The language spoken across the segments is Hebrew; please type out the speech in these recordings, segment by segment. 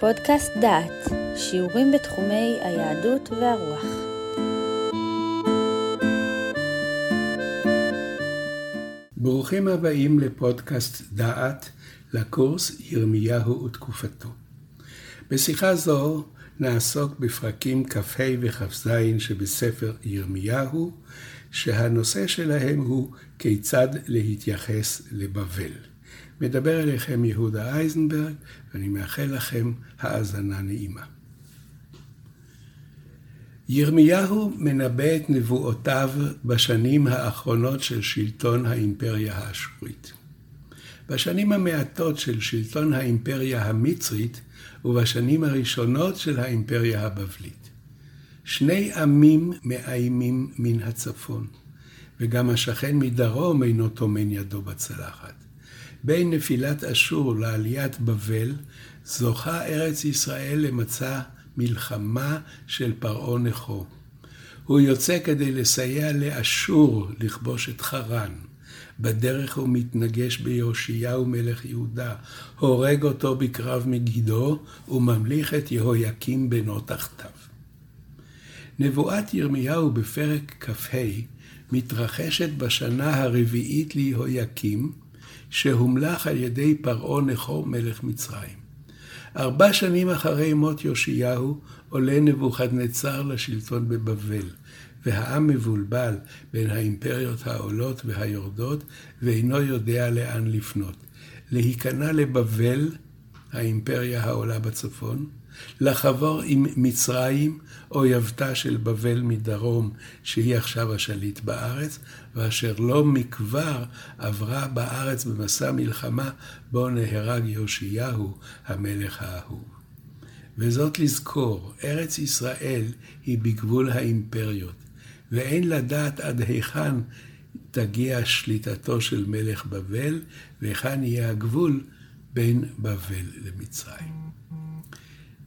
פודקאסט דעת, שיעורים בתחומי היהדות והרוח. ברוכים הבאים לפודקאסט דעת, לקורס ירמיהו ותקופתו. בשיחה זו נעסוק בפרקים כ"ה וכ"ז שבספר ירמיהו, שהנושא שלהם הוא כיצד להתייחס לבבל. מדבר אליכם יהודה אייזנברג, ואני מאחל לכם האזנה נעימה. ירמיהו מנבא את נבואותיו בשנים האחרונות של שלטון האימפריה האשורית. בשנים המעטות של שלטון האימפריה המצרית ובשנים הראשונות של האימפריה הבבלית. שני עמים מאיימים מן הצפון, וגם השכן מדרום אינו טומן ידו בצלחת. בין נפילת אשור לעליית בבל, זוכה ארץ ישראל למצע מלחמה של פרעה נכו. הוא יוצא כדי לסייע לאשור לכבוש את חרן. בדרך הוא מתנגש ביאשיהו מלך יהודה, הורג אותו בקרב מגידו, וממליך את יהויקים בנו תחתיו. נבואת ירמיהו בפרק כ"ה מתרחשת בשנה הרביעית ליהויקים, שהומלך על ידי פרעה נכו מלך מצרים. ארבע שנים אחרי מות יאשיהו עולה נבוכדנצר לשלטון בבבל, והעם מבולבל בין האימפריות העולות והיורדות, ואינו יודע לאן לפנות. להיכנע לבבל, האימפריה העולה בצפון, לחבור עם מצרים, אויבתה של בבל מדרום, שהיא עכשיו השליט בארץ, ואשר לא מכבר עברה בארץ במסע מלחמה, בו נהרג יאשיהו, המלך האהוב. וזאת לזכור, ארץ ישראל היא בגבול האימפריות, ואין לדעת עד היכן תגיע שליטתו של מלך בבל, והיכן יהיה הגבול בין בבל למצרים.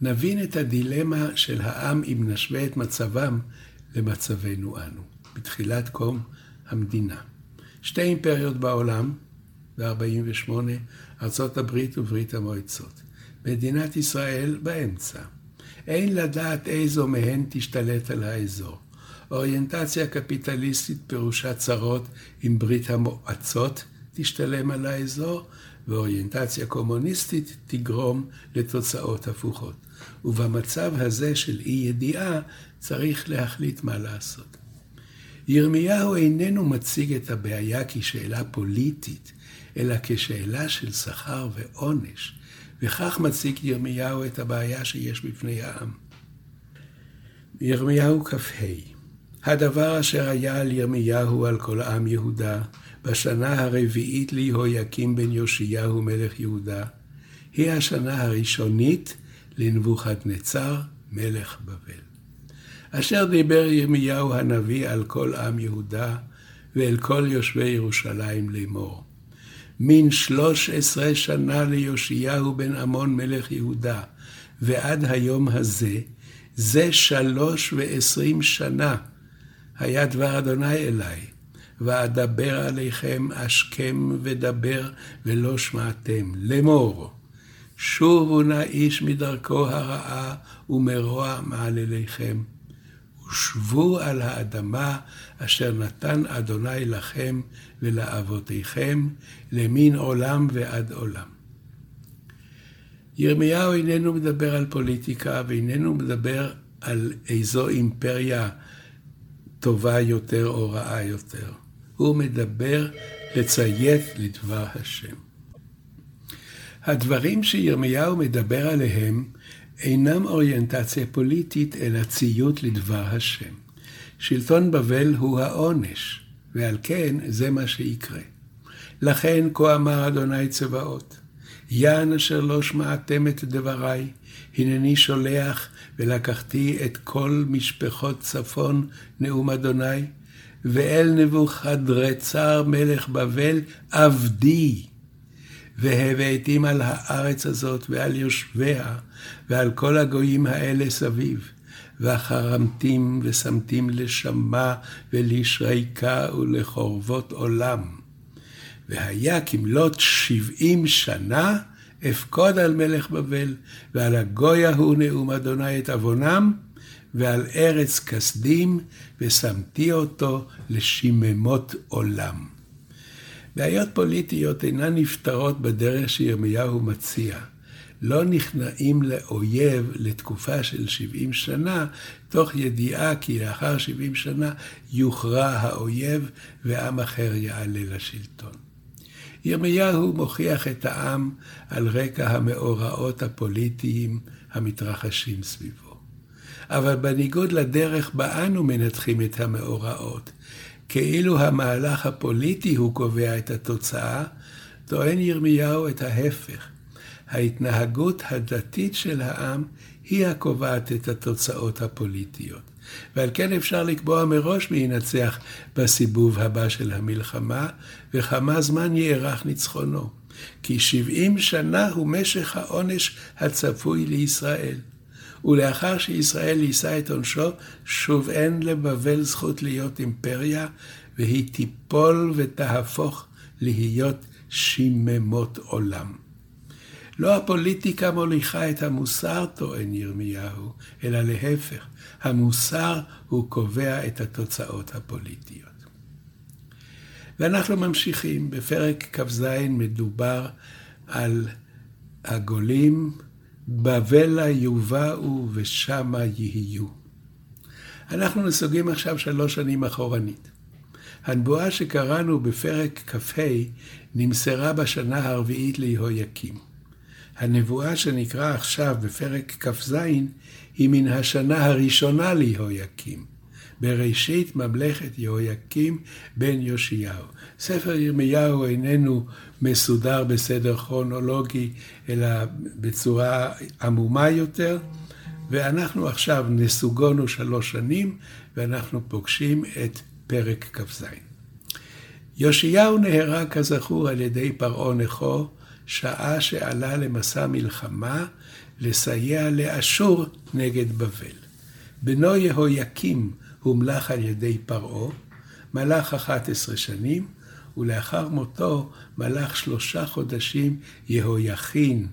נבין את הדילמה של העם אם נשווה את מצבם למצבנו אנו, בתחילת קום המדינה. שתי אימפריות בעולם, ב-48, ארצות הברית וברית המועצות. מדינת ישראל באמצע. אין לדעת איזו מהן תשתלט על האזור. אוריינטציה קפיטליסטית פירושה צרות עם ברית המועצות תשתלם על האזור, ואוריינטציה קומוניסטית תגרום לתוצאות הפוכות. ובמצב הזה של אי ידיעה צריך להחליט מה לעשות. ירמיהו איננו מציג את הבעיה כשאלה פוליטית, אלא כשאלה של שכר ועונש, וכך מציג ירמיהו את הבעיה שיש בפני העם. ירמיהו כ"ה הדבר אשר היה על ירמיהו על כל עם יהודה, בשנה הרביעית ליהויקים בן יאשיהו מלך יהודה, היא השנה הראשונית לנבוכדנצר מלך בבל. אשר דיבר ירמיהו הנביא על כל עם יהודה ואל כל יושבי ירושלים לאמור. מן שלוש עשרה שנה ליאשיהו בן עמון מלך יהודה, ועד היום הזה, זה שלוש ועשרים שנה, היה דבר אדוני אליי, ואדבר עליכם השכם ודבר ולא שמעתם, לאמור. שובו נא איש מדרכו הרעה ומרוע מעלליכם. ושבו על האדמה אשר נתן אדוני לכם ולאבותיכם למין עולם ועד עולם. ירמיהו איננו מדבר על פוליטיקה ואיננו מדבר על איזו אימפריה טובה יותר או רעה יותר. הוא מדבר לציית לדבר השם. הדברים שירמיהו מדבר עליהם אינם אוריינטציה פוליטית, אלא ציות לדבר השם. שלטון בבל הוא העונש, ועל כן זה מה שיקרה. לכן כה אמר אדוני צבאות, יען אשר לא שמעתם את דבריי, הנני שולח ולקחתי את כל משפחות צפון נאום אדוני, ואל נבוכדרצר מלך בבל עבדי. והבאתים על הארץ הזאת ועל יושביה ועל כל הגויים האלה סביב. וחרמתים ושמתים לשמה ולשריקה ולחורבות עולם. והיה כמלות שבעים שנה אפקוד על מלך בבל, ועל הגוי ההוא נאום אדוני את עוונם, ועל ארץ כסדים, ושמתי אותו לשיממות עולם. בעיות פוליטיות אינן נפתרות בדרך שירמיהו מציע. לא נכנעים לאויב לתקופה של 70 שנה, תוך ידיעה כי לאחר 70 שנה יוכרע האויב ועם אחר יעלה לשלטון. ירמיהו מוכיח את העם על רקע המאורעות הפוליטיים המתרחשים סביבו. אבל בניגוד לדרך בה אנו מנתחים את המאורעות, כאילו המהלך הפוליטי הוא קובע את התוצאה, טוען ירמיהו את ההפך. ההתנהגות הדתית של העם היא הקובעת את התוצאות הפוליטיות. ועל כן אפשר לקבוע מראש מי ינצח בסיבוב הבא של המלחמה, וכמה זמן יארך ניצחונו. כי שבעים שנה הוא משך העונש הצפוי לישראל. ולאחר שישראל יישא את עונשו, שוב אין לבבל זכות להיות אימפריה, והיא תיפול ותהפוך להיות שיממות עולם. לא הפוליטיקה מוליכה את המוסר, טוען ירמיהו, אלא להפך, המוסר הוא קובע את התוצאות הפוליטיות. ואנחנו ממשיכים, בפרק כ"ז מדובר על הגולים, בבלה יובאו ושמה יהיו. אנחנו נסוגים עכשיו שלוש שנים אחורנית. הנבואה שקראנו בפרק כ"ה נמסרה בשנה הרביעית ליהויקים. הנבואה שנקרא עכשיו בפרק כ"ז היא מן השנה הראשונה ליהויקים. בראשית ממלכת יהויקים בן יאשיהו. ספר ירמיהו איננו מסודר בסדר כרונולוגי, אלא בצורה עמומה יותר, ואנחנו עכשיו נסוגונו שלוש שנים, ואנחנו פוגשים את פרק כ"ז. יאשיהו נהרג כזכור על ידי פרעה נכו, שעה שעלה למסע מלחמה לסייע לאשור נגד בבל. בנו יהויקים הומלך על ידי פרעה, מלך 11 שנים, ולאחר מותו מלך שלושה חודשים יהויכין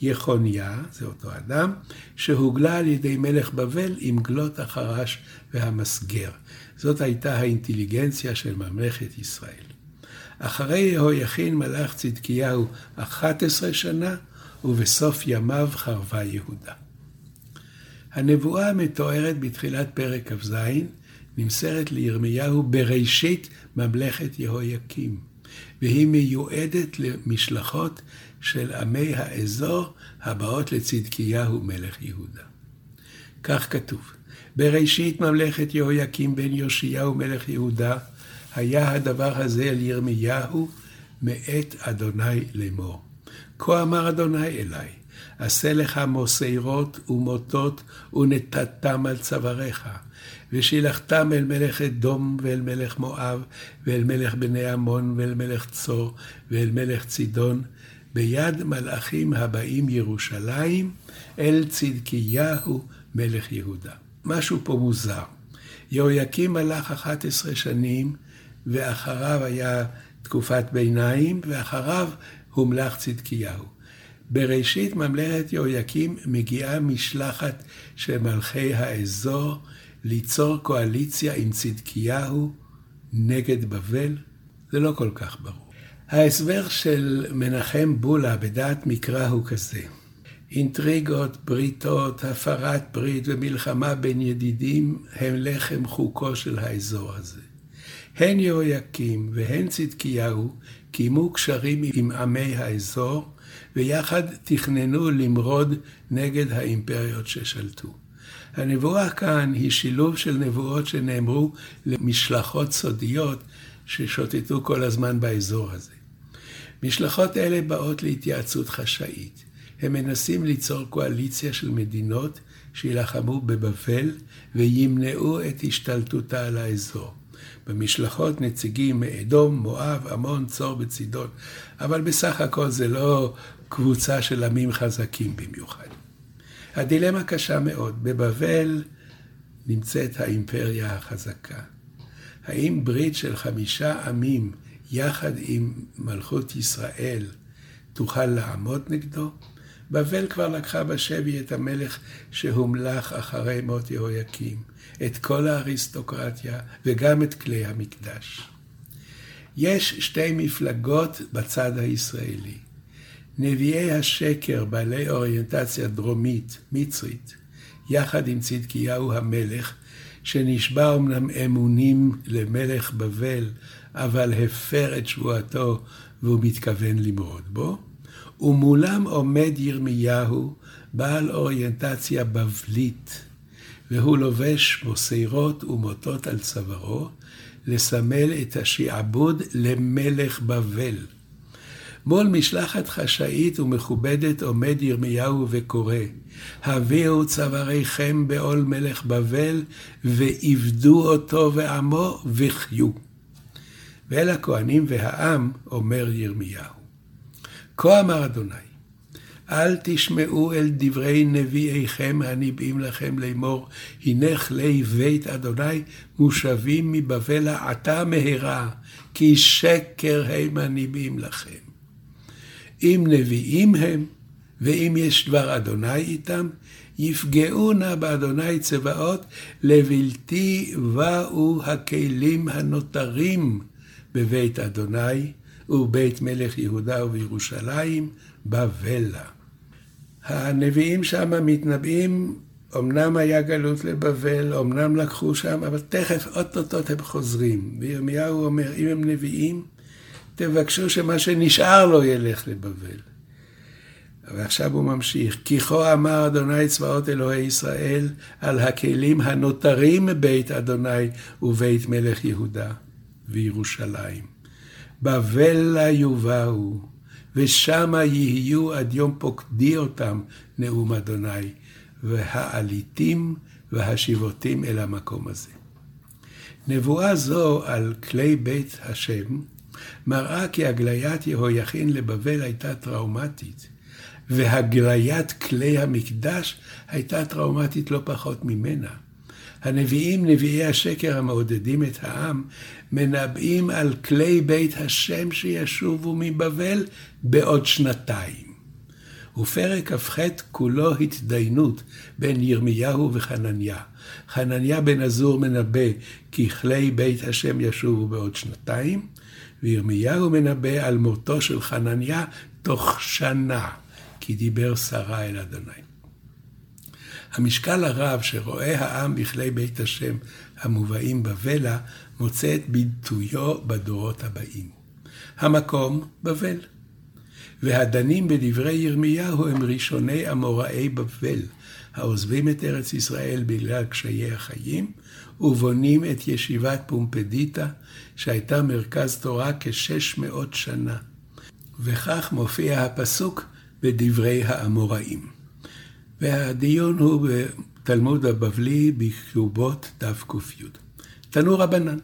יחוניה, זה אותו אדם, שהוגלה על ידי מלך בבל עם גלות החרש והמסגר. זאת הייתה האינטליגנציה של ממלכת ישראל. אחרי יהויכין מלך צדקיהו 11 שנה, ובסוף ימיו חרבה יהודה. הנבואה המתוארת בתחילת פרק כ"ז נמסרת לירמיהו בראשית ממלכת יהויקים, והיא מיועדת למשלחות של עמי האזור הבאות לצדקיהו מלך יהודה. כך כתוב: בראשית ממלכת יהויקים בן יאשיהו מלך יהודה, היה הדבר הזה אל ירמיהו מאת אדוני לאמור. כה אמר אדוני אליי, עשה לך מוסרות ומוטות ונתתם על צוואריך, ושילחתם אל מלך אדום ואל מלך מואב, ואל מלך בני עמון, ואל מלך צור, ואל מלך צידון, ביד מלאכים הבאים ירושלים, אל צדקיהו מלך יהודה. משהו פה מוזר. יהויקים מלך 11 שנים, ואחריו היה תקופת ביניים, ואחריו הומלך צדקיהו. בראשית ממלכת יהויקים מגיעה משלחת של מלכי האזור ליצור קואליציה עם צדקיהו נגד בבל? זה לא כל כך ברור. ההסבר של מנחם בולה בדעת מקרא הוא כזה: אינטריגות, בריתות, הפרת ברית ומלחמה בין ידידים הם לחם חוקו של האזור הזה. הן יהויקים והן צדקיהו קיימו קשרים עם עמי האזור, ויחד תכננו למרוד נגד האימפריות ששלטו. הנבואה כאן היא שילוב של נבואות שנאמרו למשלחות סודיות ששוטטו כל הזמן באזור הזה. משלחות אלה באות להתייעצות חשאית. הם מנסים ליצור קואליציה של מדינות שיילחמו בבבל וימנעו את השתלטותה על האזור. במשלחות נציגים מאדום, מואב, עמון, צור וצידון, אבל בסך הכל זה לא קבוצה של עמים חזקים במיוחד. הדילמה קשה מאוד. בבבל נמצאת האימפריה החזקה. האם ברית של חמישה עמים יחד עם מלכות ישראל תוכל לעמוד נגדו? בבל כבר לקחה בשבי את המלך שהומלך אחרי מות יהויקים, את כל האריסטוקרטיה וגם את כלי המקדש. יש שתי מפלגות בצד הישראלי. נביאי השקר בעלי אוריינטציה דרומית, מצרית, יחד עם צדקיהו המלך, שנשבע אמנם אמונים למלך בבל, אבל הפר את שבועתו והוא מתכוון למרוד בו, ומולם עומד ירמיהו, בעל אוריינטציה בבלית, והוא לובש מוסרות ומוטות על צווארו, לסמל את השעבוד למלך בבל. מול משלחת חשאית ומכובדת עומד ירמיהו וקורא, הביאו צוואריכם בעול מלך בבל, ועבדו אותו ועמו, וחיו. ואל הכהנים והעם אומר ירמיהו. כה אמר אדוני, אל תשמעו אל דברי נביאיכם הניבאים לכם לאמור, הנה כלי בית אדוני מושבים מבבל עתה מהרה, כי שקר הם הניבאים לכם. אם נביאים הם, ואם יש דבר אדוני איתם, יפגעו נא באדוני צבאות, לבלתי באו הכלים הנותרים בבית אדוני ובית מלך יהודה ובירושלים, בבלה. הנביאים שם מתנבאים, אמנם היה גלות לבבל, אמנם לקחו שם, אבל תכף, אוטוטוט הם חוזרים. וירמיהו אומר, אם הם נביאים, תבקשו שמה שנשאר לא ילך לבבל. ועכשיו הוא ממשיך, כי כה אמר אדוני צבאות אלוהי ישראל על הכלים הנותרים מבית אדוני ובית מלך יהודה וירושלים. בבלה יובאו, ושמה יהיו עד יום פוקדי אותם, נאום אדוני, והעליתים והשיבותים אל המקום הזה. נבואה זו על כלי בית השם מראה כי הגליית יהויכין לבבל הייתה טראומטית, והגליית כלי המקדש הייתה טראומטית לא פחות ממנה. הנביאים, נביאי השקר המעודדים את העם, מנבאים על כלי בית השם שישובו מבבל בעוד שנתיים. ופרק כ"ח כולו התדיינות בין ירמיהו וחנניה. חנניה בן עזור מנבא כי כלי בית השם ישובו בעוד שנתיים, וירמיהו מנבא על מותו של חנניה תוך שנה, כי דיבר שרה אל אדוני. המשקל הרב שרואה העם בכלי בית השם המובאים בבלה, מוצא את ביטויו בדורות הבאים. המקום, בבל. והדנים בדברי ירמיהו הם ראשוני אמוראי בבל, העוזבים את ארץ ישראל בגלל קשיי החיים, ובונים את ישיבת פומפדיטה, שהייתה מרכז תורה כשש מאות שנה. וכך מופיע הפסוק בדברי האמוראים. והדיון הוא בתלמוד הבבלי בכתובות תק"י. תנו רבנן.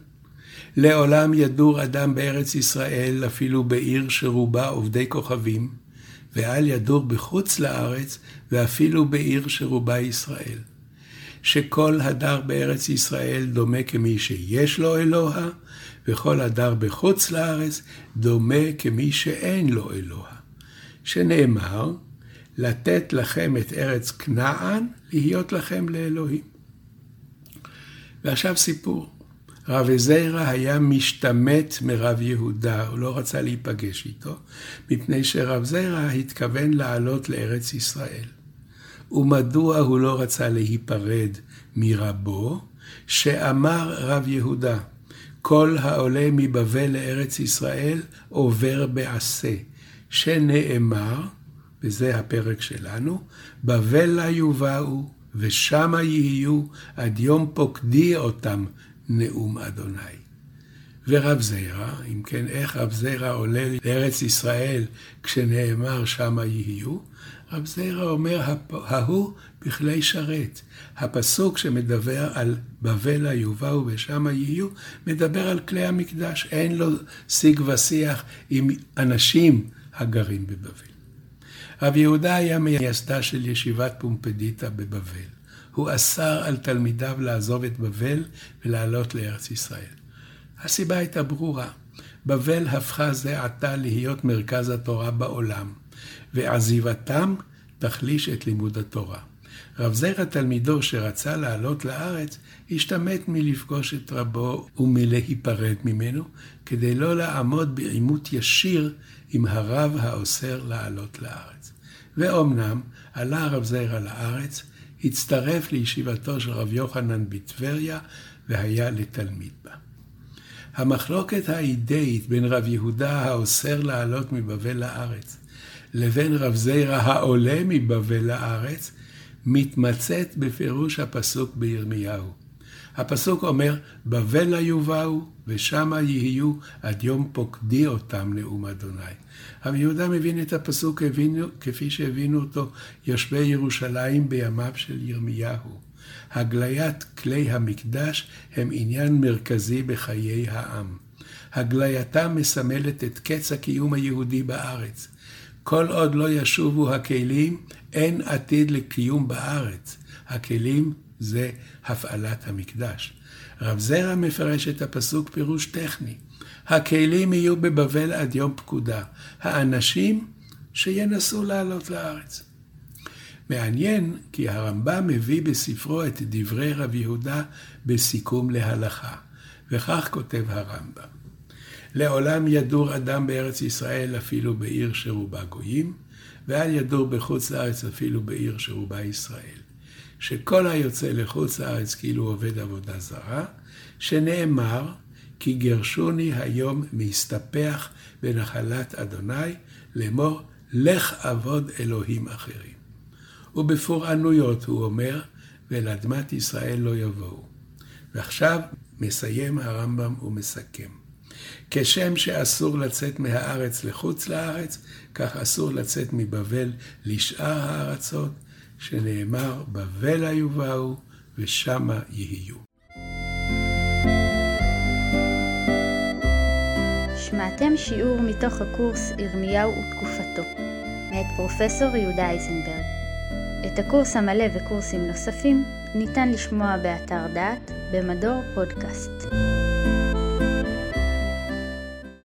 לעולם ידור אדם בארץ ישראל, אפילו בעיר שרובה עובדי כוכבים, ואל ידור בחוץ לארץ, ואפילו בעיר שרובה ישראל. שכל הדר בארץ ישראל דומה כמי שיש לו אלוה, וכל הדר בחוץ לארץ דומה כמי שאין לו אלוה. שנאמר, לתת לכם את ארץ כנען, להיות לכם לאלוהים. ועכשיו סיפור. רב עזרא היה משתמט מרב יהודה, הוא לא רצה להיפגש איתו, מפני שרב זרע התכוון לעלות לארץ ישראל. ומדוע הוא לא רצה להיפרד מרבו? שאמר רב יהודה, כל העולה מבבל לארץ ישראל עובר בעשה, שנאמר, וזה הפרק שלנו, בבלה יובאו ושמה יהיו עד יום פוקדי אותם נאום אדוני. ורב זרע, אם כן, איך רב זרע עולה לארץ ישראל כשנאמר שמה יהיו? רב זרע אומר, ההוא בכלי שרת. הפסוק שמדבר על בבלה יובאו ושמה יהיו, מדבר על כלי המקדש. אין לו שיג ושיח עם אנשים הגרים בבבל. רב יהודה היה מייסדה של ישיבת פומפדיטה בבבל. הוא אסר על תלמידיו לעזוב את בבל ולעלות לארץ ישראל. הסיבה הייתה ברורה. בבל הפכה זה עתה להיות מרכז התורה בעולם. ועזיבתם תחליש את לימוד התורה. רב זירא תלמידו שרצה לעלות לארץ, השתמט מלפגוש את רבו ומלהיפרד ממנו, כדי לא לעמוד בעימות ישיר עם הרב האוסר לעלות לארץ. ואומנם עלה רב זירא לארץ, הצטרף לישיבתו של רב יוחנן בטבריה, והיה לתלמיד בה. המחלוקת האידאית בין רב יהודה האוסר לעלות מבבל לארץ, לבין רב זירא העולה מבבל לארץ, מתמצאת בפירוש הפסוק בירמיהו. הפסוק אומר, בבל יובאו ושמה יהיו עד יום פוקדי אותם נאום אדוני. רבי יהודה מבין את הפסוק הבינו, כפי שהבינו אותו יושבי ירושלים בימיו של ירמיהו. הגליית כלי המקדש הם עניין מרכזי בחיי העם. הגלייתם מסמלת את קץ הקיום היהודי בארץ. כל עוד לא ישובו הכלים, אין עתיד לקיום בארץ. הכלים זה הפעלת המקדש. רב זרע מפרש את הפסוק פירוש טכני. הכלים יהיו בבבל עד יום פקודה. האנשים שינסו לעלות לארץ. מעניין כי הרמב"ם מביא בספרו את דברי רב יהודה בסיכום להלכה, וכך כותב הרמב"ם: לעולם ידור אדם בארץ ישראל אפילו בעיר שרובה גויים, ואל ידור בחוץ לארץ אפילו בעיר שרובה ישראל. שכל היוצא לחוץ לארץ כאילו עובד עבודה זרה, שנאמר, כי גרשוני היום מסתפח בנחלת אדוני, לאמור, לך עבוד אלוהים אחרים. ובפורענויות הוא אומר, ואל אדמת ישראל לא יבואו. ועכשיו מסיים הרמב"ם ומסכם. כשם שאסור לצאת מהארץ לחוץ לארץ, כך אסור לצאת מבבל לשאר הארצות, שנאמר, בבל היובאו ושמה יהיו. שמעתם שיעור מתוך הקורס ירמיהו ותקופתו, מאת פרופסור יהודה אייזנברג. את הקורס המלא וקורסים נוספים ניתן לשמוע באתר דעת במדור פודקאסט.